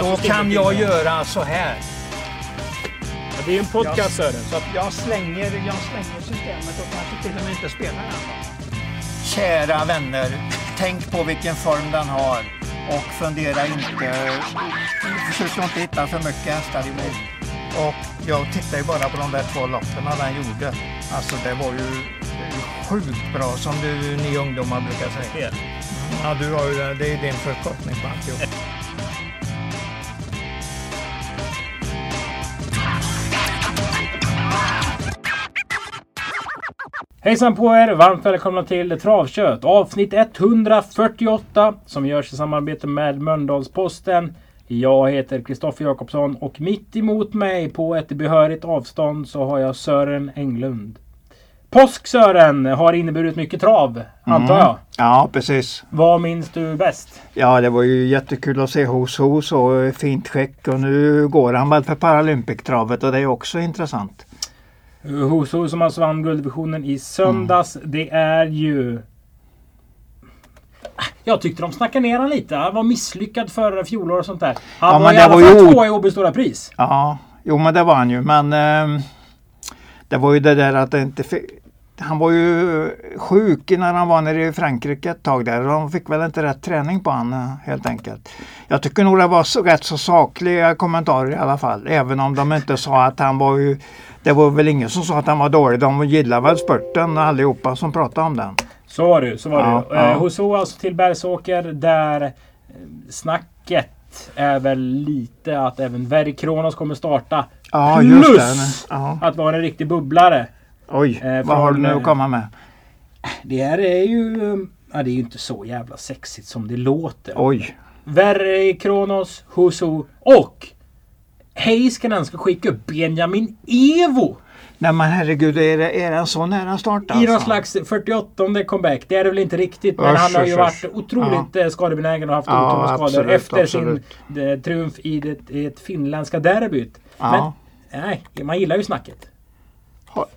Då kan jag göra så här. Ja, det är ju en podcast Sören. Så att, Jag slänger, jag slänger systemet och kanske till och med inte spelar den. Kära vänner, tänk på vilken form den har och fundera inte, försök inte hitta för mycket hästar i mig. Och jag tittar ju bara på de där två loppen den gjorde. Alltså det var ju sjukt bra som du, ni ungdomar brukar säga. Ja, du har ju, det det är ju din förkortning på alltihop. Hejsan på er! Varmt välkomna till Travkött avsnitt 148 som görs i samarbete med Mölndalsposten. Jag heter Kristoffer Jakobsson och mitt emot mig på ett behörigt avstånd så har jag Sören Englund. Påsk Sören har inneburit mycket trav, antar jag. Ja, precis. Vad minns du bäst? Ja, det var ju jättekul att se Hos Hos och fint skick och nu går han väl för Paralympic-travet och det är också intressant. Hoso som alltså vann gulddivisionen i söndags. Det är ju... Jag tyckte de snackade ner han lite. Han var misslyckad förra fjolår och sånt där. Han Ja, var men i det alla var fall ju tvåa i Åby Stora Pris. Ja, jo men det var han ju men eh, det var ju det där att det inte han var ju sjuk när han var nere i Frankrike ett tag där och de fick väl inte rätt träning på han eh, helt enkelt. Jag tycker nog det var så, rätt så sakliga kommentarer i alla fall. Även om de inte sa att han var ju Det var väl ingen som sa att han var dålig. De gillade väl spurten allihopa som pratade om den. Så var det. Så var Ja, det ju. ja. Eh, Hoso alltså till Bergsåker där eh, snacket är väl lite att även Verry Kronos kommer starta. Ja, just Plus det. Ja. att vara en riktig bubblare. Oj, Eh, vad har du nu eh, att komma med? Det här är ju... Ja, det är ju inte så jävla sexigt som det låter. Oj. Verre Kronos, Husu och Heiskanen ska skicka upp Benjamin Evo Nej men herregud, är, det, är den så nära start i någon alltså? slags 48 comeback. Det är det väl inte riktigt, men Usch, han har ju usch, varit otroligt ja. skadebenägen och haft Ja, otroliga skador absolut, efter absolut. sin eh, triumf i det, i det finländska derbyt. Ja. Men nej, man gillar ju snacket.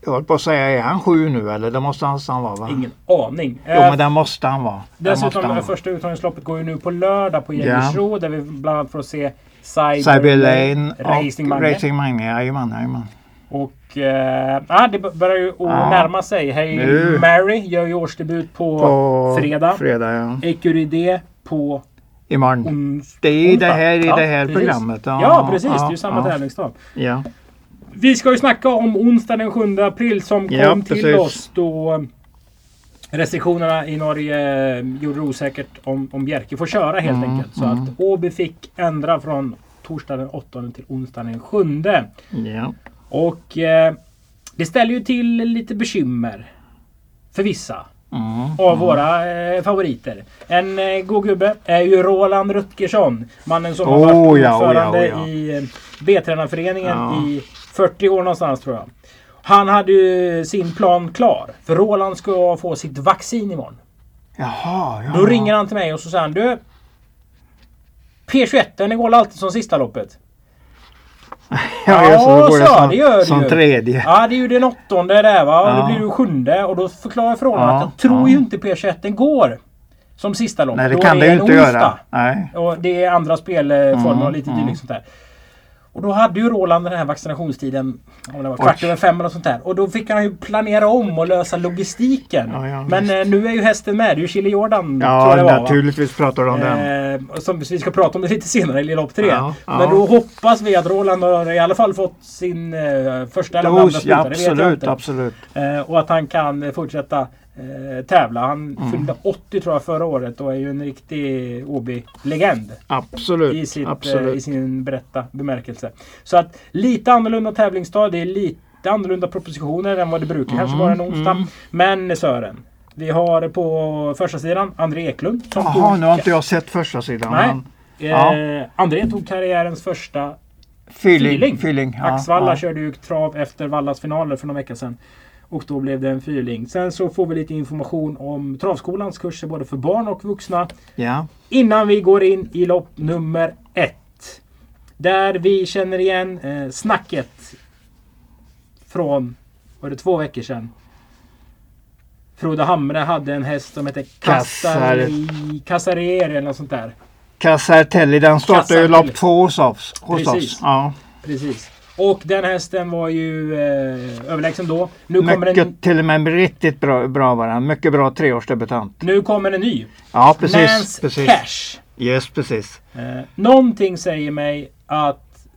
Jag höll på att säga, är han sju nu eller? Det måste han vara va? Ingen aning. Jo Eh, men det måste han vara. Det måste Dessutom, han vara. första uttagningsloppet går ju nu på lördag på Jägersro där vi bland annat får se Cyber, Cyber Lane Racing och Mange. Racing Mange. Jajamän, jajamän. Och eh, ah, det börjar ju Ja. närma sig. Hey Nu. Mary gör ju årsdebut på, På fredag. Fredag ja. Ecuridé på Imorgon. ons Det är det här, i Ja, det här precis. programmet. Ja, Ja, precis. det är ju ja, samma ja. tävlingsdag. Ja. Vi ska ju snacka om onsdag den 7 april som kom Ja, till precis. oss då restriktionerna i Norge gjorde det osäkert om, om Bjerke får köra helt Mm, enkelt. Så att Åby fick ändra från torsdag den 8 till onsdag den 7. ja. Och eh, det ställer ju till lite bekymmer. För vissa Mm. av våra eh, favoriter. En eh, god gubbe är ju Roland Rutgersson. Mannen som har Oh, varit ja, oh, ja, ordförande oh, ja. i eh, B-tränarföreningen i 40 år någonstans tror jag. Han hade ju sin plan klar. För Roland ska få sitt vaccin imorgon. Jaha, ja. Då ringer han till mig och så säger han du P21 den går alltid som sista loppet. Ja, just det. Då går det så, som, det gör det som ju. tredje. Ja, det är ju den åttonde där va. Och Ja. det blir ju sjunde. Och då förklarar jag för honom Ja, att jag tror ja. ju inte P21 går som sista lopp. Nej, det Då kan det ju inte onsdag. göra. Nej. Och det är andra spelformer Mm, och lite mm. dylikt sånt där. Och då hade ju Roland den här vaccinationstiden om det var kvart Oj. över fem eller sånt där. Och då fick han ju planera om och lösa logistiken. Ja, ja, Men eh, nu är ju hästen med. Det är ju Chile Jordan Ja, var, va? naturligtvis pratar de om den. Eh, som vi ska prata om det lite senare i lopp tre. Ja. Men då hoppas vi att Roland har i alla fall fått sin eh, första eller andra spruta. absolut, absolut. Eh, och att han kan fortsätta eh, tävla. Han Mm. fyllde 80 tror jag förra året och är ju en riktig OB-legend. Absolut. I, sitt, eh, absolut. I sin berätta bemärkelse. Så att lite annorlunda tävlingsdag. Det är lite annorlunda propositioner än vad det brukar kanske vara en onsdag. mm. Men Sören. Vi har på första sidan André Eklund. Jaha, nu har inte jag sett första sidan. Nej. men Eh, André tog karriärens första Feeling. Feeling. feeling. Ja, Axvalla ja. körde ju trav efter Vallas finaler för några veckor sedan. Och då blev det en fyrling. Sen så får vi lite information om Travskolans kurser både för barn och vuxna. Ja. Innan vi går in i lopp nummer ett. Där vi känner igen eh, snacket från, var det två veckor sedan? Frode Hamre hade en häst som hette Kassar- Kassari- Kassarier eller något sånt där. Casartelli, den startade ju lopp två hos oss. Hos Precis. oss. Ja. Precis. Och den hästen var ju eh, överlägsen då. Nu kommer, Mycket, en, till och med riktigt bra, bra var den. Mycket bra treårsdebutant. nu kommer en ny. Ja, precis. Nance precis. Cash. Yes, precis. Eh, någonting säger mig att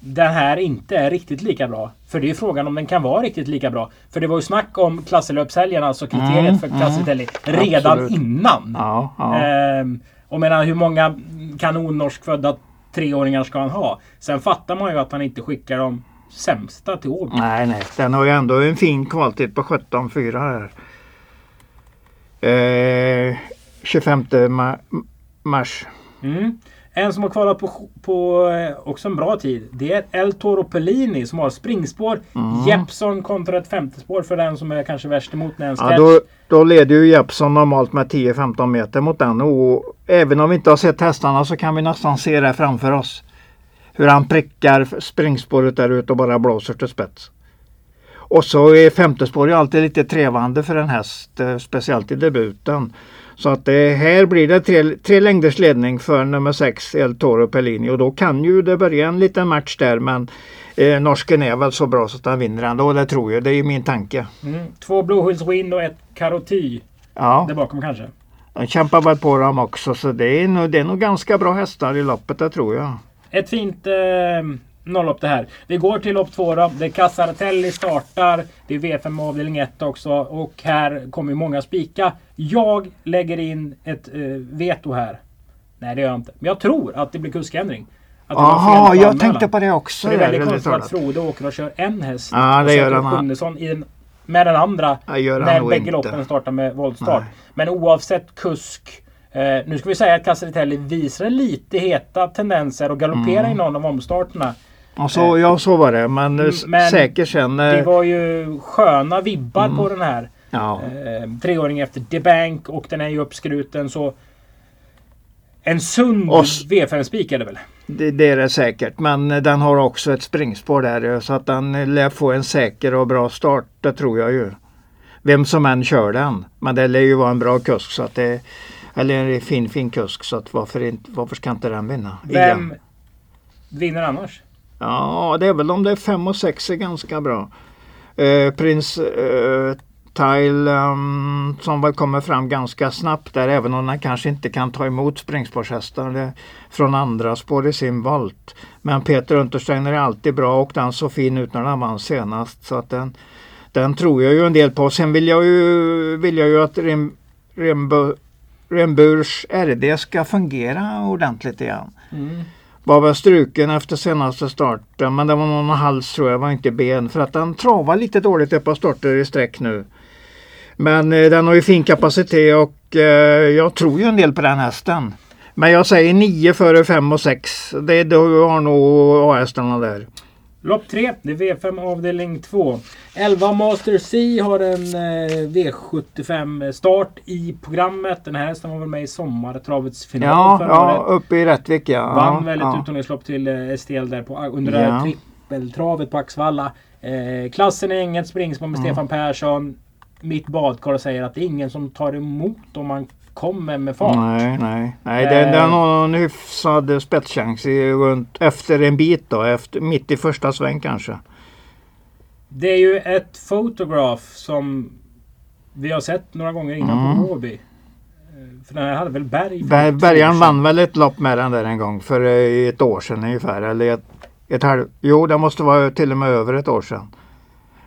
den här inte är riktigt lika bra. För det är frågan om den kan vara riktigt lika bra. För det var ju snack om klasselöpshelgen, alltså kriteriet Mm, för mm. Klassitelli, redan Absolut. innan. Ja, ja. Ehm, och menar hur många kanonnorskfödda treåringar ska han ha? Sen fattar man ju att han inte skickar de sämsta till Åby. Nej, nej. Den har ju ändå en fin kvaltid på 17,4 här. Eh, 25 ma- mars. Mm. En som har kvalat på, på eh, också en bra tid. Det är El Toro Pellini som har springspår. Mm. Jeppson kontra ett femte spår för den som är kanske värst emot när en Ja, då, då leder ju Jeppson normalt med 10-15 meter mot den. Och även om vi inte har sett hästarna så kan vi nästan se det framför oss. Hur han prickar springspåret där ute och bara blåser till spets. Och så är femte spår ju alltid lite trevande för en häst, eh, speciellt i debuten. Så att det här blir det tre, tre längders ledning för nummer 6 El Toro Pellini och då kan ju det börja en liten match där men eh, norsken är väl så bra så att han vinner ändå, det tror jag. Det är ju min tanke. Mm. Två Blue Hills Win och ett Karoty Ja. där bakom kanske. De kämpar väl på dem också så det är, nog, det är nog ganska bra hästar i loppet det tror jag. Ett fint eh, nolllopp det här. Vi går till lopp två då. Det är Casaratelli startar. Det är V5 avdelning 1 också. Och här kommer många spika. Jag lägger in ett eh, veto här. Nej det gör jag inte. Men jag tror att det blir kuskändring. Jaha, jag anmälan. tänkte på det också. Så det är väldigt konstigt att Frode åker och kör en häst. Ja, det gör han. I med den andra. Ja, gör när bägge inte. loppen startar med voltstart. Nej. Men oavsett kusk. Eh, nu ska vi säga att Casaritelli visar lite heta tendenser och galopperar Mm. i någon av omstarterna. Ja, så, ja, så var det. Men, eh, Men säkert sen. Det eh, var ju sköna vibbar på den här. Ja. Eh, treåring efter The Bank och den är ju uppskruten så... En sund Och s- V5-spik är det väl? Det, det är det säkert. Men den har också ett springspår där eh, så att den eh, lär få en säker och bra start. Det tror jag ju. Vem som än kör den. Men det lär ju vara en bra kusk. Så att det, eller en fin fin kusk. Så att varför, inte, varför ska inte den vinna? Vem Igen. vinner annars? Ja, det är väl om det är 5 och 6 är ganska bra. Eh, Prins eh, Tile um, som väl kommer fram ganska snabbt där även om han kanske inte kan ta emot springspårshästar från andra spår i sin valt. Men Peter Untersteiner är alltid bra och den såg fin ut när han vann senast. Så att den, den tror jag ju en del på. Sen vill jag ju, vill jag ju att Rim, Rimbo, Rimburs RD ska fungera ordentligt igen mm var väl struken efter senaste starten men det var någon hals tror jag, var inte ben för att den travar lite dåligt ett par starter i sträck nu. Men eh, den har ju fin kapacitet och eh, jag tror ju en del på den hästen. Men jag säger 9 före 5 och 6. Det, det har nog A-hästarna där. Lopp 3, det är V5 avdelning 2. 11 Master C har en eh, V75 start i programmet. Den här hästen var väl med i sommartravets final Ja, förra ja året. uppe i Rättvik ja. Vann väl ett ja. utomhuslopp till eh, STL där på, under det Ja. trippeltravet på Axvalla. Eh, klassen är inget springspår med Stefan Persson. Mitt badkar säger att det är ingen som tar emot om man kommer med fart. Nej, nej. nej Eh. den, den har en hyfsad spetschans runt, efter en bit då. Efter, mitt i första sväng kanske. Det är ju ett fotograf som vi har sett några gånger innan Mm. på Åby. Eh, För den här hade väl Berg? Ber- sedan. vann väl ett lopp med den där en gång för eh, ett år sedan ungefär. Eller ett, ett halv, jo, det måste vara till och med över ett år sedan.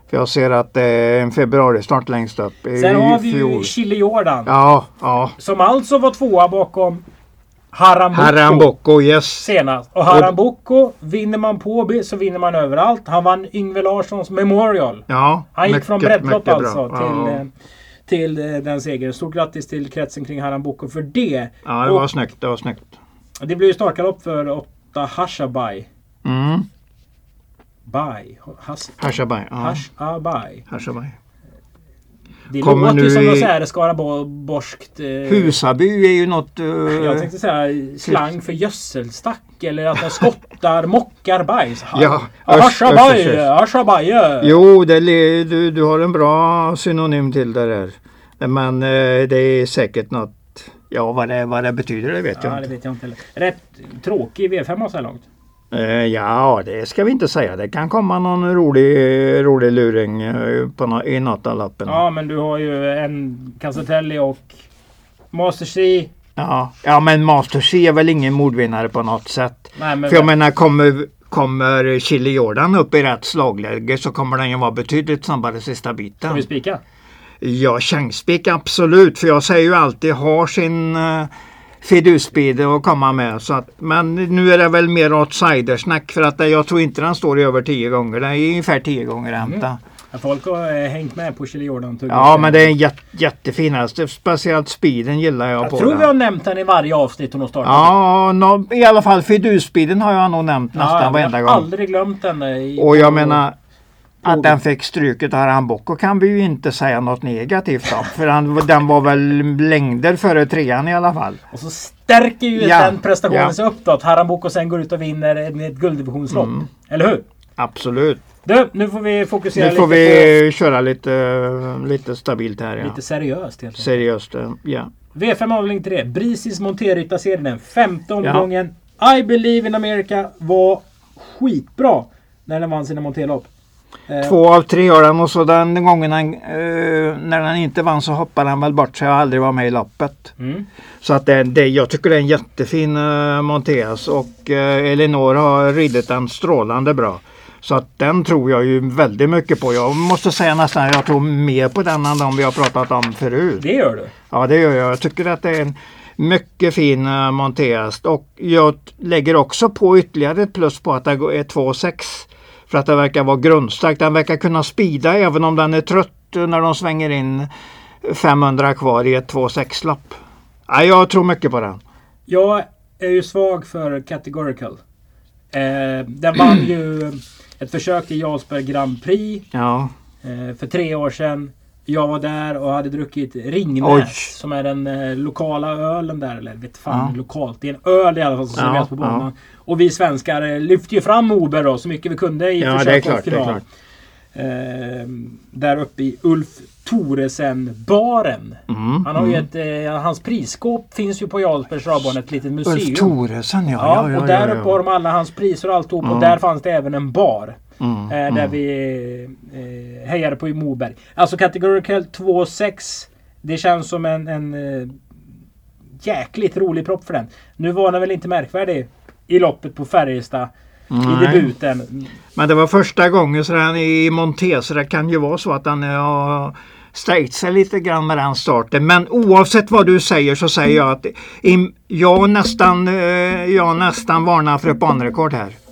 För jag ser att det är en februari snart längst upp. Sen har vi ju. Chile Jordan. Ja, ja. Som alltså var tvåa bakom Haram Boko Haram Boko, yes. senast. Och Haram Boko, vinner man på Åby så vinner man överallt. Han vann Yngve Larssons Memorial. Ja, Han gick mycket, från breddlopp bra. alltså till, Ja, eh, till eh, den segern. Stort grattis till kretsen kring Haram Boko för det. ja, det och- var snyggt. Det var snyggt. Det blir ju startgalopp för åtta Hashabai. Mm. Bai. Has, Hashabai. Ja. Hashabai. Hashabai. Det Kommer låter ju som i- något så här skaraborskt... Eh, Husaby är ju något... eh, jag tänkte säga slang för gödselstack eller att de skottar, mockar bajs. Ja, ösch. Hashabai. Jo, det, du, du har en bra synonym till det där. Men eh, det är säkert något... Ja, vad det, vad det betyder det vet Ja, jag det inte. vet jag inte heller. Rätt tråkig V5 så här långt. Eh, ja, det ska vi inte säga. Det kan komma någon rolig, rolig luring eh, på nå- i något av loppen. Ja, men du har ju en Casatelli och Master C. Ja, ja men Master C är väl ingen mordvinnare på något sätt. Nej, men För jag menar kommer, kommer Chili Jordan upp i rätt slagläge så kommer den ju vara betydligt snabbare sista Ska biten. vi spika? Ja, chansspik absolut. För jag säger ju alltid har sin uh, fidusspeed att komma med. Så att, men nu är det väl mer outsidersnack för att jag tror inte den står i över 10 gånger. Den är ungefär 10 gånger hämta. Ja, Folk har eh, hängt med på Chili Jordan. Ja, men det är en jät, jättefin häst. Speciellt speeden gillar jag, Jag på tror den. vi har nämnt den i varje avsnitt hon har startat. Ja, nå- i alla fall fidusspeeden har jag nog nämnt nästan jag varenda har gång. aldrig glömt den. eh, Och jag menar att den fick stryket av Rambocco kan vi ju inte säga något negativt om. För han, den var väl längder före trean i alla fall. Och så stärker ju Ja, den prestationen ja. sig upp då. Att Haramboko sen går ut och vinner ett gulddivisionslopp. Mm. Eller hur? Absolut. Du, nu får vi fokusera Nu får lite vi köra lite, lite stabilt här. på Ja. lite seriöst helt enkelt. Seriöst. eh, Ja. V5 avdelning 3. Brisis Monterrytta-serien. Den femte Ja. omgången. I Believe in America var skitbra när den vann sina monterlopp. Eh, Två av tre har den och så den gången han, eh, när den inte vann så hoppade han väl bort sig och aldrig var med i loppet. Mm. Så att det, det, jag tycker det är en jättefin uh, Monteas och eh, Elinor har ridit den strålande bra. Så att den tror jag ju väldigt mycket på. Jag måste säga nästan att jag tror mer på den än de vi har pratat om förut. Det gör du. Ja det gör jag. Jag tycker att det är en mycket fin uh, Monteas. Och jag lägger också på ytterligare ett plus på att det är 2,6. För att det verkar vara grundstark. Den verkar kunna spida även om den är trött när de svänger in 500 kvar i ett 2,6 lopp. Ja, jag tror mycket på den. Jag är ju svag för Categorical. Eh, den vann ju ett försök till Jarlsberg Grand Prix Ja, eh, för tre år sedan. Jag var där och hade druckit Ringnäs Oj. som är den eh, lokala ölen där. Eller vet fan Ja. lokalt. Det är en öl i alla fall som Ja, serveras på banan. ja. Och vi svenskar eh, lyfte ju fram Ober då så mycket vi kunde i ja försök och final. Eh, där uppe i Ulf Thoresen-baren. Mm, Han har mm. ett, eh, hans prisskåp finns ju på Jarlsbergs travbana, ett litet museum. Ulf Thoresen ja. Ja, ja, och där uppe har de alla hans priser och alltihop. Och Mm. där fanns det även en bar. Mm, Eh, där mm. vi eh, hejade på i Moberg. Alltså Categorical 2.6. Det känns som en, en eh, jäkligt rolig propp för den. Nu var den väl inte märkvärdig i loppet på Färjestad. I Nej. debuten. Men det var första gången så den i så det kan ju vara så att den har stärkt sig lite grann med den starten. Men oavsett vad du säger så säger jag att i, jag nästan, eh, jag nästan varnar för ett banrekord här.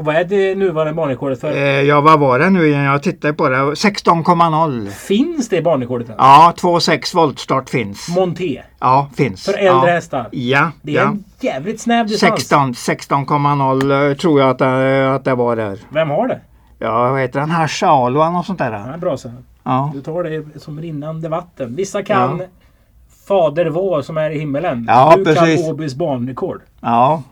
Och vad är det nuvarande banrekordet för? Eh, ja vad var det nu igen? Jag tittade på det. 16,0 Finns det banrekordet än? Ja 2,6 voltstart finns. Monté. Ja finns. För äldre ja. hästar. Ja, Det är ja. en jävligt snäv distans. 16 16,0 tror jag att det, att det var där. Vem har det? Ja vad heter han? Harshaluan och sånt där. Ja, bra så. Ja. Du tar det som rinnande vatten. Vissa kan Ja. Fader vår som är i himmelen. Ja, du precis. kan Åbys banrekord. Ja.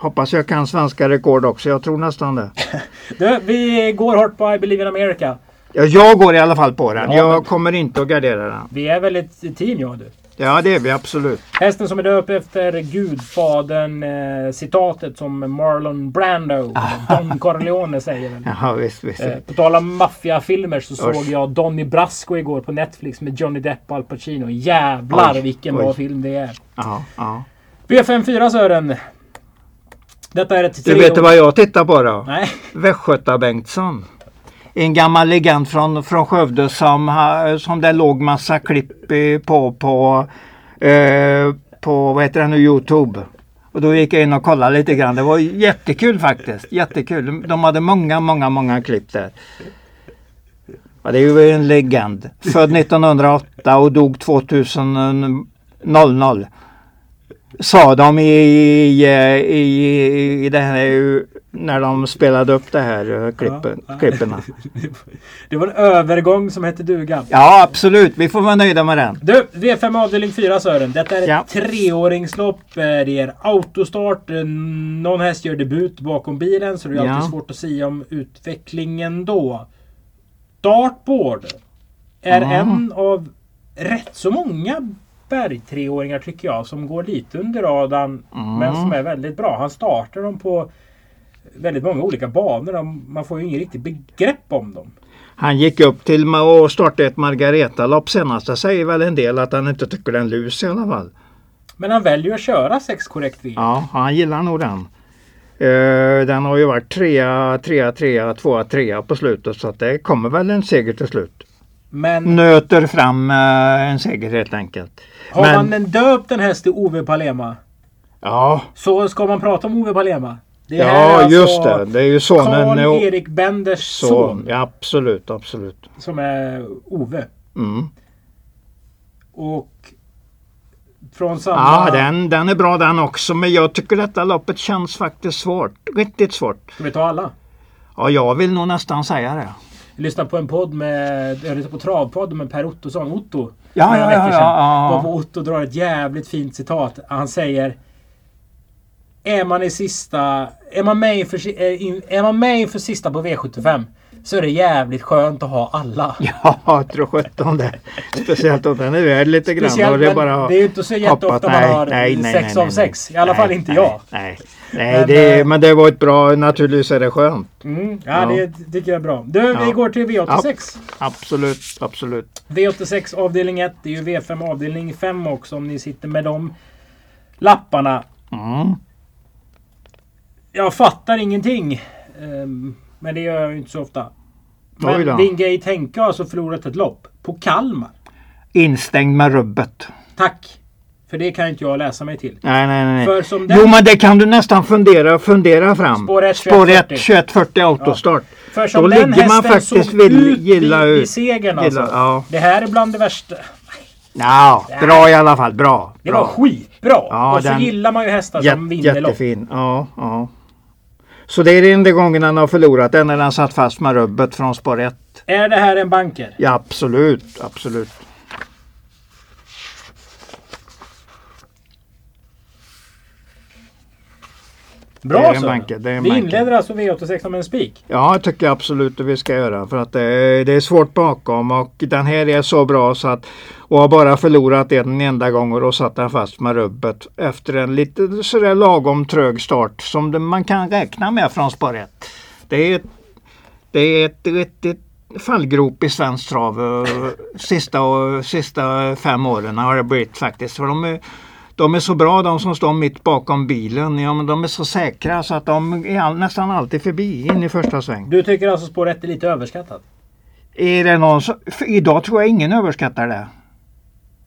Hoppas jag kan svenska rekord också. Jag tror nästan det. Du, vi går hårt på I Believe in America. Ja, jag går i alla fall på den. Ja, jag kommer inte att gardera den. Vi är väl ett team jag och du. Ja det är vi absolut. Hästen som är döpt efter Gudfadern eh, citatet som Marlon Brando, Don Corleone säger. Ja visst, visst. Eh, på tal om maffiafilmer så såg jag Donnie Brasco igår på Netflix med Johnny Depp och Al Pacino. Jävlar Oj, vilken oj. bra film det är. Ja, ja. V54 Sören. Detta är ett Du vet du vad jag tittar på då? Nej. Västgöta Bengtsson. En gammal legend från, från Skövde som, som det låg massa klipp på på, eh, på vad heter det nu, Youtube. Och då gick jag in och kollade lite grann. Det var jättekul faktiskt. Jättekul. De hade många, många, många klipp där. Ja, det är ju en legend. Född 1908 och dog 2000. Sa de i, i, i, i det här när de spelade upp det här eh, klippen, Ja. Det var en övergång som hette duga. Ja absolut, vi får vara nöjda med den. Du, V5 avdelning 4 Sören. Detta är ett Ja. treåringslopp. Eh, Det är autostart. Eh, Någon häst gör debut bakom bilen så det är Ja. alltid svårt att säga om utvecklingen då. Dartboard är Ja. en av rätt så många Forsberg, treåringar tycker jag, som går lite under radarn. Mm. Men som är väldigt bra. Han startar dem på väldigt många olika banor. De- Man får ju ingen riktigt begrepp om dem. Han gick upp till och startade ett Margareta-lopp senast. Det säger väl en del att han inte tycker det är en lus i alla fall. Men han väljer att köra sex korrekt V. Ja, han gillar nog den. Eh, den har ju varit trea, trea, trea, tvåa, trea på slutet så att det kommer väl en seger till slut. Men Nöter fram eh, en seger helt enkelt. har men- man en döpt en häst till Ove Palema Ja, så ska man prata om Ove Palema. Ja är just alltså det. Det är ju sonen. Karl-Erik Benders son. son. Ja, absolut, absolut. Som är Ove. Mm. Och från samma... Ja, den, den är bra den också. Men jag tycker detta loppet känns faktiskt svårt. Riktigt svårt. Ska vi ta alla? Ja, jag vill nog nästan säga det. Lyssnade på en podd med... Jag lyssnade på Travpodden med Per Ottosson. Otto. Ja, några ja, veckor ja, sedan. ja, ja. Varpå Otto drar ett jävligt fint citat. Han säger... Är man i sista... Är man med inför, eh, är man med inför sista på V75 så är det jävligt skönt att ha alla. Ja, tror sjutton det. Speciellt om den är värd lite grann. Speciellt, och det är bara det är ju inte så jätteofta man har nej, nej, sex nej, av sex. I alla fall inte jag. Nej, nej Men, det, eh, men det var ett bra, naturligtvis är det skönt. Mm, ja, Ja. det tycker jag är bra. Du, vi Ja. går till V86. Absolut, absolut. V86 avdelning 1. Det är ju V5 avdelning 5 också om ni sitter med de lapparna. Mm. Jag fattar ingenting. Ehm, men det gör jag ju inte så ofta. Men. Wingate Henke har alltså förlorat ett lopp på Kalmar. Instängd med rubbet. Tack! För det kan inte jag läsa mig till. Nej, nej, nej. För som den, Jo, men det kan du nästan fundera, fundera fram. Spår ett, Spår 21, 1, 2140 autostart. för som då den ligger man faktiskt såg vill ut gilla i, i segern alltså. Gilla, ja. Det här är bland det värsta. Ja, bra i alla fall. Bra. Det bra. var skitbra! Ja, och så gillar man ju hästar Jät- som vinner lopp. Jättefin. Ja, ja. Så det är den enda gången han har förlorat. Den när han satt fast med rubbet från spår 1. Är det här en banker? Ja, absolut. Absolut. Bra Det är en så. det är en Vi inleder alltså V86 med en spik. Ja, jag tycker absolut att vi ska göra. För att det är, det är svårt bakom och den här är så bra så att och har bara förlorat en enda gång och då satt den fast med rubbet efter en lite sådär lagom trög start som det, man kan räkna med från spår 1. Det är ett, det är ett riktigt fallgrop i svensk trav eh, sista, sista fem åren har det blivit faktiskt. För de är, de är så bra de som står mitt bakom bilen. Ja, men de är så säkra så att de är all, nästan alltid förbi in i första sväng. Du tycker alltså spår 1 är lite överskattat? Är det någon som, idag tror jag ingen överskattar det.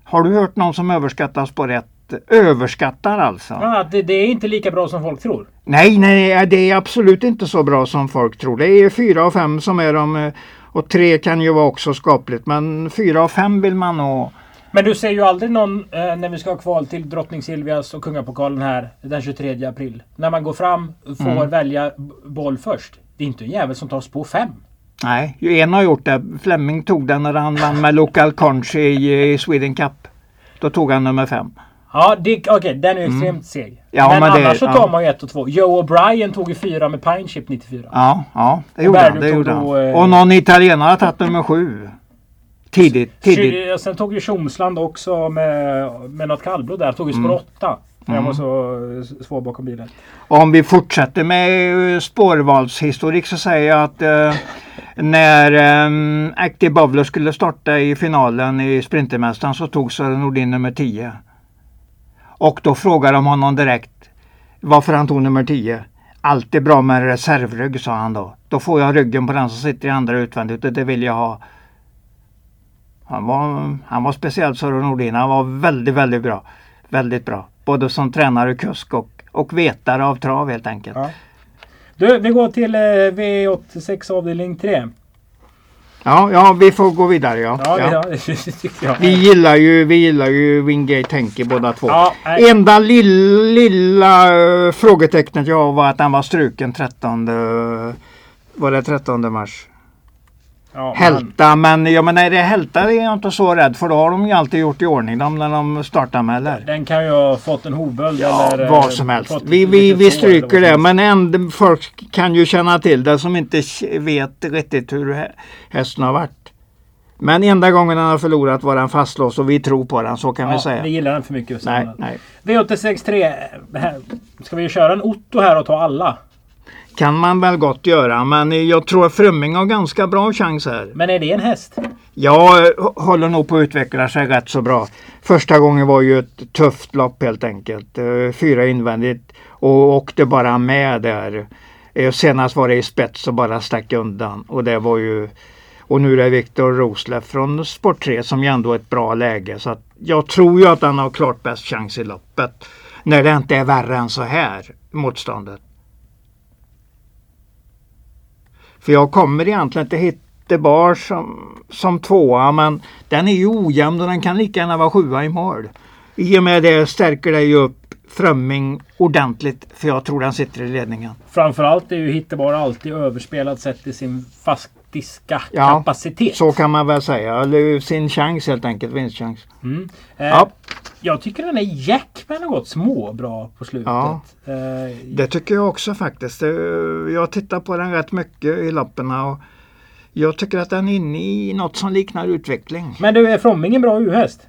Har du hört någon som överskattar spår 1? Överskattar alltså? Ja, det, det är inte lika bra som folk tror. Nej, nej, det är absolut inte så bra som folk tror. Det är fyra och fem som är de eh, och tre kan ju vara också skapligt men fyra och fem vill man nog Men du ser ju aldrig någon eh, när vi ska ha kval till Drottning Silvias och Kungapokalen här den 23 april. När man går fram och får Mm. välja boll först. Det är inte en jävel som tar spår 5. Nej, ju en har gjort det. Flemming tog den när han vann med Local Conch i, i Sweden Cup. Då tog han nummer fem. Ja, det- okej, den är ju extremt seg. Mm. Ja, men, men det- annars så ja. tar man ju 1 och 2. Joe O'Brien tog ju 4 med Pine Chip 94. Ja, ja det gjorde han. Det gjorde han. eh, Och någon italienare har tagit nummer sju. Tidigt, tidigt. Sen tog ju Tjomsland också med, med något kallblod där. Tog ju spår 8. Jag Mm. var så svår bakom bilen. Om vi fortsätter med eh, spårvalshistorik så säger jag att eh, när um, Active Bowler skulle starta i finalen i Sprintermästaren så tog Sören Nordin nummer 10. Och då frågade de honom direkt varför han tog nummer 10. Allt är bra med reservrygg sa han då. Då får jag ryggen på den som sitter i andra utvändigt och det vill jag ha. Han var, han var speciell Sören Nordin. Han var väldigt, väldigt bra. Väldigt bra. Både som tränare, kusk och, och vetare av trav helt enkelt. Ja. Du, vi går till eh, V86 avdelning 3. Ja, ja, vi får gå vidare ja. Ja, ja. ja. Vi gillar ju, vi gillar ju Wingate Henke båda två. Ja, nej. Enda lilla, lilla eh, frågetecknet jag har var att han var struken 13 eh, var det 13 mars? Ja, men- Hälta, men jag menar är det Hälta är jag inte så rädd för då har de ju alltid gjort i ordning dem när de startar med eller? Den kan ju ha fått en hovböld Ja, eller... eh, vad som helst. Vi, vi, vi stryker det men ändå, folk kan ju känna till det som inte vet riktigt hur hä- hästen har varit. Men enda gången han har förlorat var den fastlåst och vi tror på den, så kan vi Ja, säga. vi gillar den för mycket. Nej, nej. V863. här- Ska vi köra en Otto här och ta alla? Kan man väl gott göra, men jag tror att Frömming har ganska bra chans här. Men är det en häst? Jag håller nog på att utveckla sig rätt så bra. Första gången var ju ett tufft lopp helt enkelt. Eh, Fyra invändigt och åkte bara med där. Eh, Senast var det i spets och bara stack undan. Och det var ju och nu är det Viktor Rosleff från Sport 3 som ju ändå är ett bra läge. Så jag tror ju att han har klart bäst chans i loppet. När det inte är värre än så här, motståndet. För jag kommer egentligen inte Hittebar som, som tvåa men den är ju ojämn och den kan lika gärna vara sjua i mål. I och med det stärker det ju upp Frömming ordentligt för jag tror den sitter i ledningen. Framförallt är ju Hittebar alltid överspelad sett i sin faktiska Ja, kapacitet. Så kan man väl säga. Eller sin chans helt enkelt, vinstchans. Mm. Eh, Ja. Jag tycker den är Jackman har gått småbra på slutet. Ja. Eh, Det tycker jag också faktiskt. Jag tittar på den rätt mycket i loppen och jag tycker att den är inne i något som liknar utveckling. Men du, är Fromming en bra U-häst?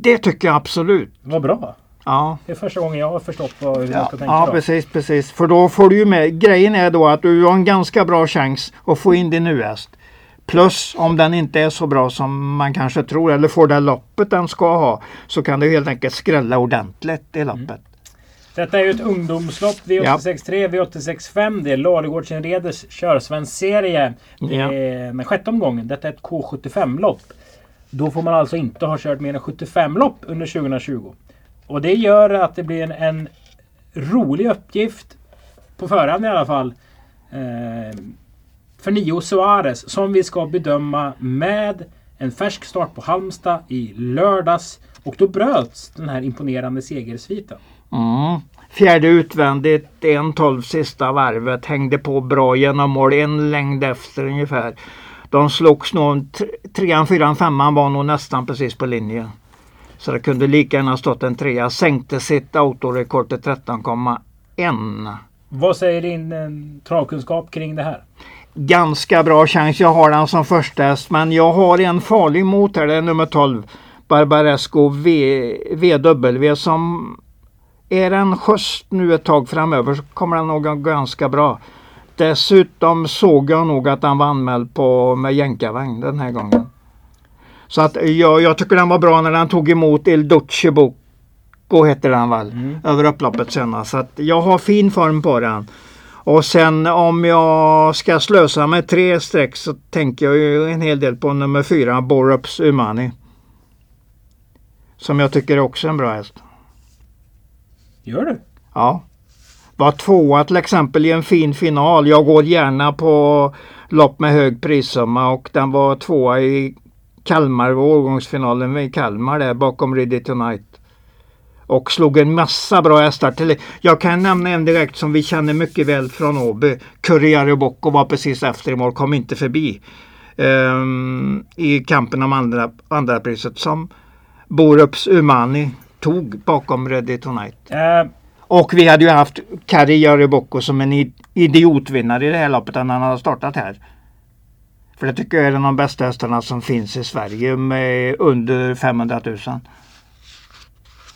Det tycker jag absolut. Vad bra. Ja. Det är första gången jag har förstått vad, hur man Ja, ska tänka. ja då. precis, precis. För då får du ju med. Grejen är då att du har en ganska bra chans att få in din U-häst. Plus om den inte är så bra som man kanske tror eller får det loppet den ska ha så kan du helt enkelt skrälla ordentligt i loppet. Detta är ju ett ungdomslopp. V863, V865. Det är Ladugårdsinreders körsvensk serie. Det Ja. den sjätte omgången. Detta är ett K75-lopp. Då får man alltså inte ha kört mer än 75 lopp under 2020. Och det gör att det blir en, en rolig uppgift på förhand i alla fall. Eh, för Nio Suarez som vi ska bedöma med en färsk start på Halmstad i lördags. Och då bröts den här imponerande segersviten. Mm. Fjärde utvändigt, 1.12 sista varvet. Hängde på bra genom mål, en längd efter ungefär. De slogs nog, trean, fyran, femman var nog nästan precis på linjen. Så det kunde lika gärna stått en trea. Sänkte sitt autorekord till 13,1. Vad säger din eh, travkunskap kring det här? Ganska bra chans. Jag har den som första häst men jag har en farlig mot här. Det är nummer 12. Barbaresco v, VW som är en skjuts nu ett tag framöver så kommer den nog ganska bra. Dessutom såg jag nog att han var anmäld på med jänkarvagn den här gången. Så att jag, jag tycker den var bra när den tog emot Il Duce Bocco heter den väl. Mm. Över upploppet senast. Så att jag har fin form på den. Och sen om jag ska slösa med tre streck så tänker jag ju en hel del på nummer fyra Borups Umani. Som jag tycker också är en bra häst. Gör du? Ja. Var tvåa till exempel i en fin final. Jag går gärna på lopp med hög prissumma och den var tvåa i Kalmar, årgångsfinalen i Kalmar där bakom Ready Tonight. Och slog en massa bra hästar till. Jag kan nämna en direkt som vi känner mycket väl från Åby. Curriare Bocco var precis efter i mål, kom inte förbi. ehm, I kampen om andra, andra priset som Borups Umani tog bakom Ready Tonight. Eh, Och vi hade ju haft Kari Jaribocco som en idiotvinnare i det här loppet när han har startat här. För det tycker jag är en av de bästa hästarna som finns i Sverige med under 500 000.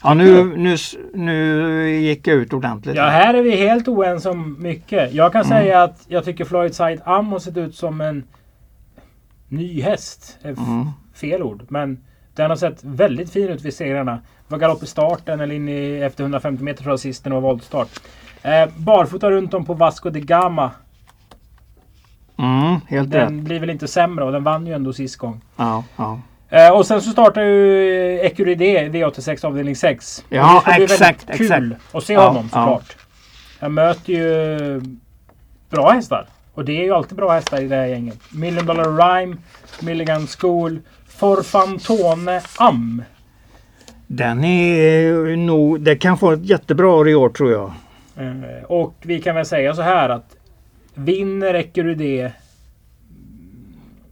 Ja nu, nu, nu gick jag ut ordentligt. ja, här är vi helt oense om mycket. Jag kan säga att jag tycker Floyd Side Am har sett ut som en ny häst. Mm. Fel ord. Men den har sett väldigt fin ut vid segrarna. Var galopp i starten eller in i, efter 150 meter jag sist när det var voltstart. Eh, barfota runt om på Vasco de Gama. Mm, helt rätt. Den blir väl inte sämre och den vann ju ändå sist gång. Ja, ja. Eh, och sen så startar ju Ecuridé V86 avdelning 6. Och Ja, exakt, kul exakt. att se Ja, honom ja. såklart. Han möter ju bra hästar. Och det är ju alltid bra hästar i det här gänget. Million Dollar Rhyme, Milligan School, Forfantone Am. Den är nog, det kan få ett jättebra år i år tror jag. Eh, och vi kan väl säga så här att vinner Ecuridé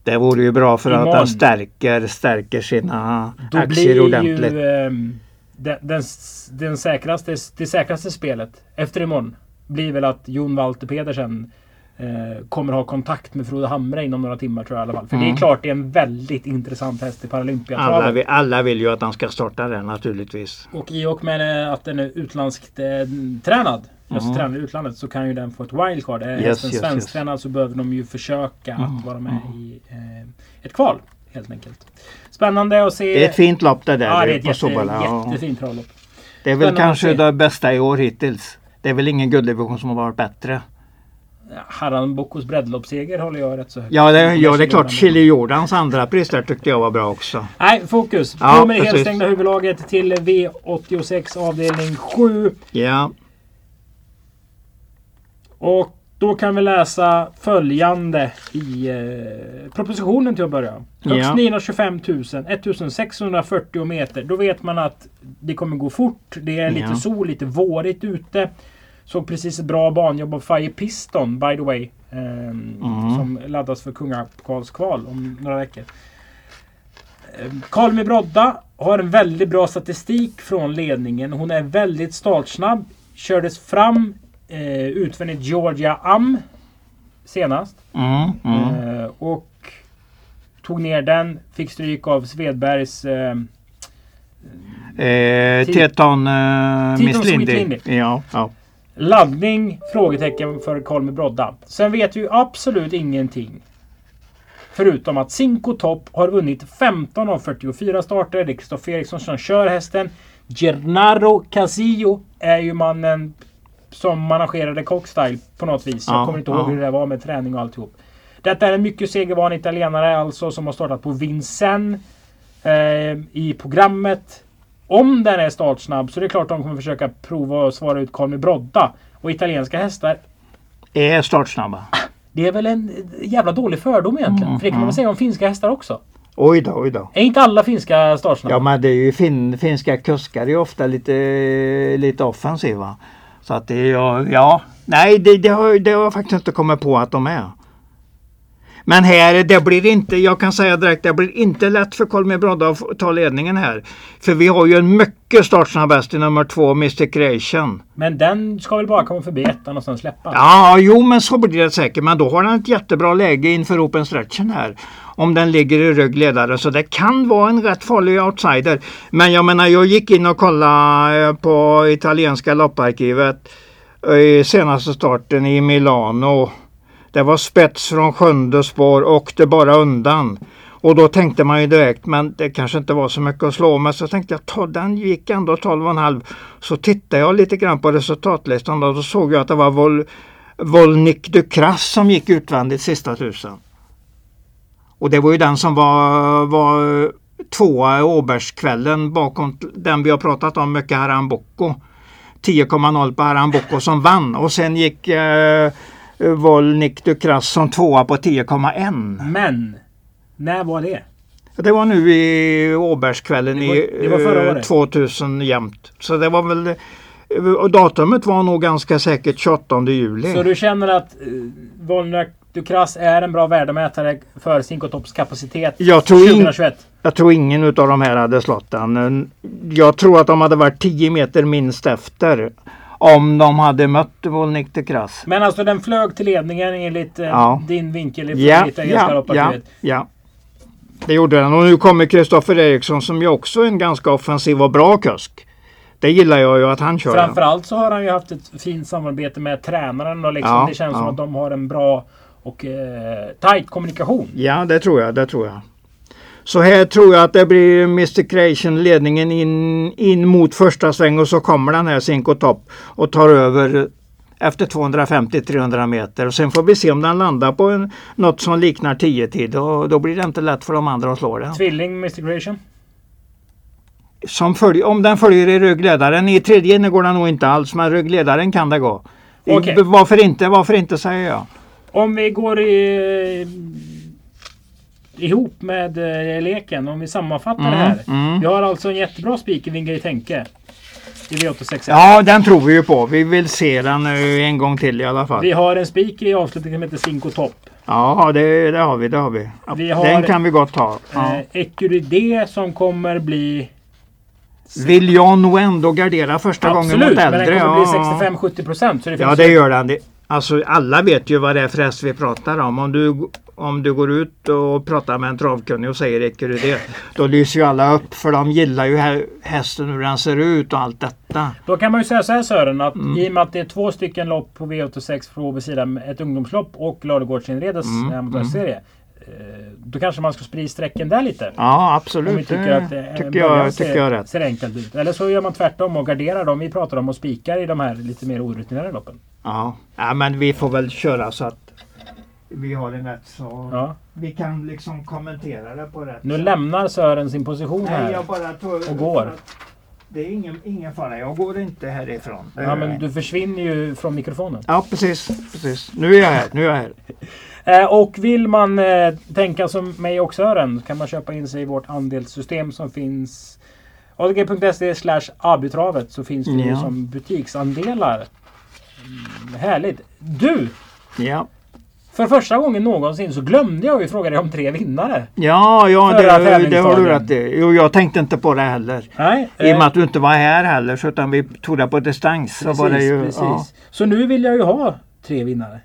Det vore ju bra för att Imorgon. han stärker, stärker sina Då aktier blir ordentligt. ju ehm, den, den, den säkraste, det säkraste spelet efter imorgon blir väl att Jon Walter Pedersen eh, kommer ha kontakt med Frode Hamre inom några timmar tror jag i alla fall. För det Mm. är klart det är en väldigt intressant häst i Paralympia. Alla, vill- alla vill ju att han ska starta där naturligtvis. Och i och med eh, att den är utlandskt eh, tränad, alltså Mm. tränad i utlandet, så kan ju den få ett wildcard. Är Yes, hästen yes, svensktränad så behöver de ju försöka Mm, att vara med mm. i eh, ett kval. Helt enkelt. Spännande att se. Det är ett fint lopp det där ja, det är ett jätte, jättefint travlopp. Det är väl Spännande kanske det bästa i år hittills. Det är väl ingen gulddivision som har varit bättre. Ja, Harran Bocos breddloppsseger håller jag rätt så högt. Ja, det, ja, det är klart. Chili Jordans andra pris där tyckte jag var bra också. Nej, fokus. Ja, På med det helstängda huvudlaget till V86 avdelning 7. Ja, Och då kan vi läsa följande i eh, propositionen till att börja. Högst Ja. 925 000, 1640 meter. Då vet man att det kommer gå fort. Det är lite Ja. sol, lite vårigt ute. Såg precis ett bra banjobb av Fire Piston by the way. ehm, Mm. Som laddas för Kungapokalskval om några veckor. Ehm, Karl Brodda har en väldigt bra statistik från ledningen. Hon är väldigt startsnabb. Kördes fram eh, utvändigt Georgia Am senast. mm, mm. Eh, och tog ner den. Fick stryk av Svedbergs eh, Eh, Teton eh, Miss Lindy. Ja, ja. laddning? Frågetecken för Karl Brodda. Sen vet vi ju absolut ingenting. Förutom att Cinco Top har vunnit 15 av 44 starter. Det är Kristoffer Eriksson som kör hästen. Gernaro Casillo är ju mannen som managerade Cockstyle på något vis. Jag Ja, kommer inte ihåg ja. hur det var med träning och alltihop. Detta är en mycket segervan italienare alltså som har startat på Vincennes eh, i programmet. Om den är startsnabb så är det klart de kommer försöka prova att svara ut Karl Brodda. Och italienska hästar, Är startsnabba. det är väl en jävla dålig fördom egentligen. Mm, För det kan man väl säga om finska hästar också. Oj då, oj då. Är inte alla finska startsnabba? Ja men det är ju fin, finska kuskar är ju ofta lite, lite offensiva. Så att det är ja. Nej det, det, har, det har jag faktiskt inte kommit på att de är. Men här, det blir inte, jag kan säga direkt, det blir inte lätt för Kolmi Brodda att ta ledningen här. För vi har ju en mycket startsnabb häst i nummer två, Mr Creation. Men den ska väl bara komma förbi ettan och sen släppa? Ja, jo men så blir det säkert. Men då har den ett jättebra läge inför Open Stretchen här. Om den ligger i ryggledare. Så det kan vara en rätt farlig outsider. Men jag menar, jag gick in och kollade eh, på italienska lopparkivet eh, i senaste starten i Milano. Det var spets från sjunde spår och det bara undan. Och då tänkte man ju direkt, men det kanske inte var så mycket att slå med. Så tänkte jag, ta, den gick ändå 12,5. Så tittade jag lite grann på resultatlistan och då såg jag att det var Vol, Volnik Dukras som gick utvändigt sista tusen. Och det var ju den som var, var tvåa i Åbergskvällen bakom den vi har pratat om mycket, Haram 10,0 på Haram som vann och sen gick eh, Volnik Dukras som tvåa på 10,1. Men! När var det? Det var nu i Åbergskvällen Det var- i det var förra eh, året. 2000 jämt. Så det var väl eh, datumet var nog ganska säkert 28 juli. Så du känner att Volnak Dukras är en bra värdemätare för Cincotops kapacitet Jag tror, in, 2021? jag tror ingen utav de här hade slått den. Jag tror att de hade varit 10 meter minst efter. Om de hade mött Volnik de Kras. Men alltså den flög till ledningen enligt eh, Ja. din vinkel ifrån Ja, italienska ja, ja. Det gjorde den. Och nu kommer Kristoffer Eriksson som ju också är en ganska offensiv och bra kusk. Det gillar jag ju att han kör. Framförallt så har han ju haft ett fint samarbete med tränaren och liksom Ja, det känns ja. som att de har en bra och eh, tajt kommunikation. Ja, det tror jag. Det tror jag. Så här tror jag att det blir Mr Creation ledningen in, in mot första sväng och så kommer den här Cinco Top och tar över efter 250-300 meter. Och sen får vi se om den landar på en, något som liknar 10 tid. Och då blir det inte lätt för de andra att slå den. Tvilling Mr Creation. Som följ, om den följer i ryggledaren. I tredje inne går den nog inte alls men ryggledaren kan det gå. Okej. Varför inte? Varför inte säger jag. Om vi går i, ihop med eh, leken, om vi sammanfattar det här. mm. Vi har alltså en jättebra spik i Vinga i Tänke. I V861. Ja, den tror vi ju på. Vi vill se den eh, en gång till i alla fall. Vi har en spik i avslutningen som heter Cinco Top. Ja, det, det har vi. Det har vi. Vi har- Den kan vi gott ta. Ja. Eh, Ecuride som kommer bli... Vill jag nog ändå gardera första gången Absolut, mot men äldre. den kommer ja. bli 65-70 procent. Så det Ja, det gör den. Det, Alltså alla vet ju vad det är för häst vi pratar om. Om du, om du går ut och pratar med en travkunnig och säger du det? Då lyser ju alla upp för de gillar ju hä- hästen hur den ser ut och allt detta. Då kan man ju säga så här Sören att Mm. i och med att det är två stycken lopp på V86 på sidan med ett ungdomslopp och Ladugårdsinredes Mm, amatörsserie. Eh, Då kanske man ska sprida strecken där lite. Ja Om absolut. vi tycker det att det tycker början jag, tycker jag ser, rätt. ser enkelt ut. Eller så gör man tvärtom och garderar dem vi pratar om och spikar i de här lite mer orutinerade loppen. Ja. ja men vi får väl köra så att vi har en rätt så Ja. vi kan liksom kommentera det på rätt Nu sätt. lämnar Sören sin position Nej, här. jag bara tar, och går. Det är ingen, ingen fara, jag går inte härifrån. Det Ja, men du försvinner ju från mikrofonen. Ja precis, precis. Nu är jag här. Nu är jag här. Eh, och vill man eh, tänka som mig och Sören kan man köpa in sig i vårt andelssystem som finns adg.se slash abitravet så finns det ju Ja. som butiksandelar. Mm, härligt! Du! Ja, För första gången någonsin så glömde jag ju fråga dig om tre vinnare. ja, ja det, det har du rätt i. Jo, jag tänkte inte på det heller. Nej, I och med eh, att du inte var här heller så utan vi tog det på distans. Så var det ju, precis. ja. Så nu vill jag ju ha tre vinnare.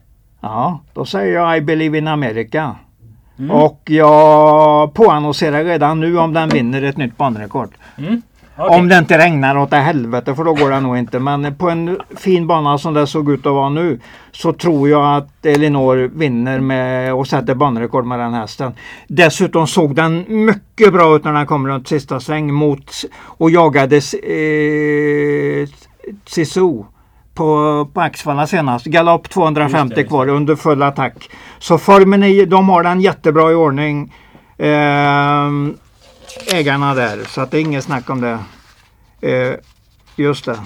Ja, då säger jag I believe in America. Mm. Och jag påannonserar redan nu om den vinner ett nytt banrekord. Mm. Okej. Om det inte regnar åt det helvete för då går det nog inte. Men på en fin bana som det såg ut att vara nu så tror jag att Elinor vinner med och sätter banrekord med den hästen. Dessutom såg den mycket bra ut när den kom runt sista sväng mot och jagade eh, Sisu på, på Axvalla senast. Galopp 250 Just kvar under full attack. Så formen är, de har den jättebra i ordning. Ehm, ägarna där. Så att det är inget snack om det. Eh, just det.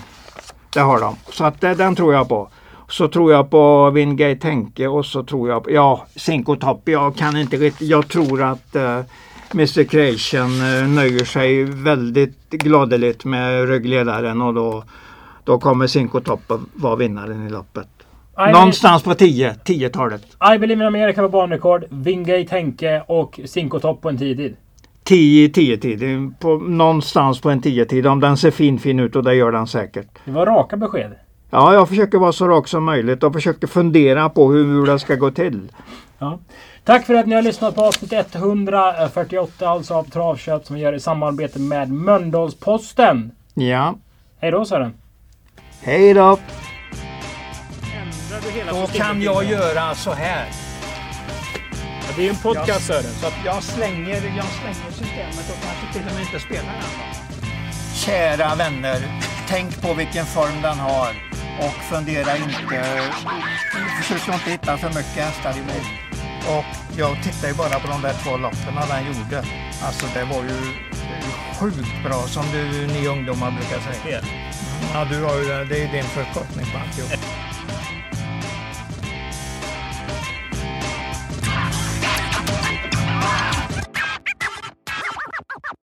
Det har de. Så att det, den tror jag på. Så tror jag på Wingate Henke och så tror jag på, ja, Cinco Top. Jag kan inte riktigt, jag tror att eh, Mr Creation eh, nöjer sig väldigt gladeligt med ryggledaren och då, då kommer Cinco Top att vara vinnaren i loppet. I Någonstans på 10, 10-talet. I Believe in America var banrekord. Wingate Henke och Cinco Top på en tidig. 10 10 tid. På, någonstans på en 10 tid. Om den ser fin fin ut och det gör den säkert. Det var raka besked. Ja, jag försöker vara så rak som möjligt och försöker fundera på hur, hur det ska gå till. Ja. Tack för att ni har lyssnat på avsnitt 148 alltså av Travköp som vi gör i samarbete med Mölndalsposten. Ja, Hej då Sören! Hej då! Då kan jag göra så här. Det är ju en podcast Sören. Så att Jag slänger, jag slänger systemet och kanske till och med inte spelar den. Kära vänner, tänk på vilken form den har och fundera inte, försök inte hitta för mycket hästar i mig. Och jag tittar ju bara på de där två loppen den gjorde. Alltså det var ju sjukt bra som du, ni ungdomar brukar säga. Ja, du har ju det är ju din förkortning på alltihop.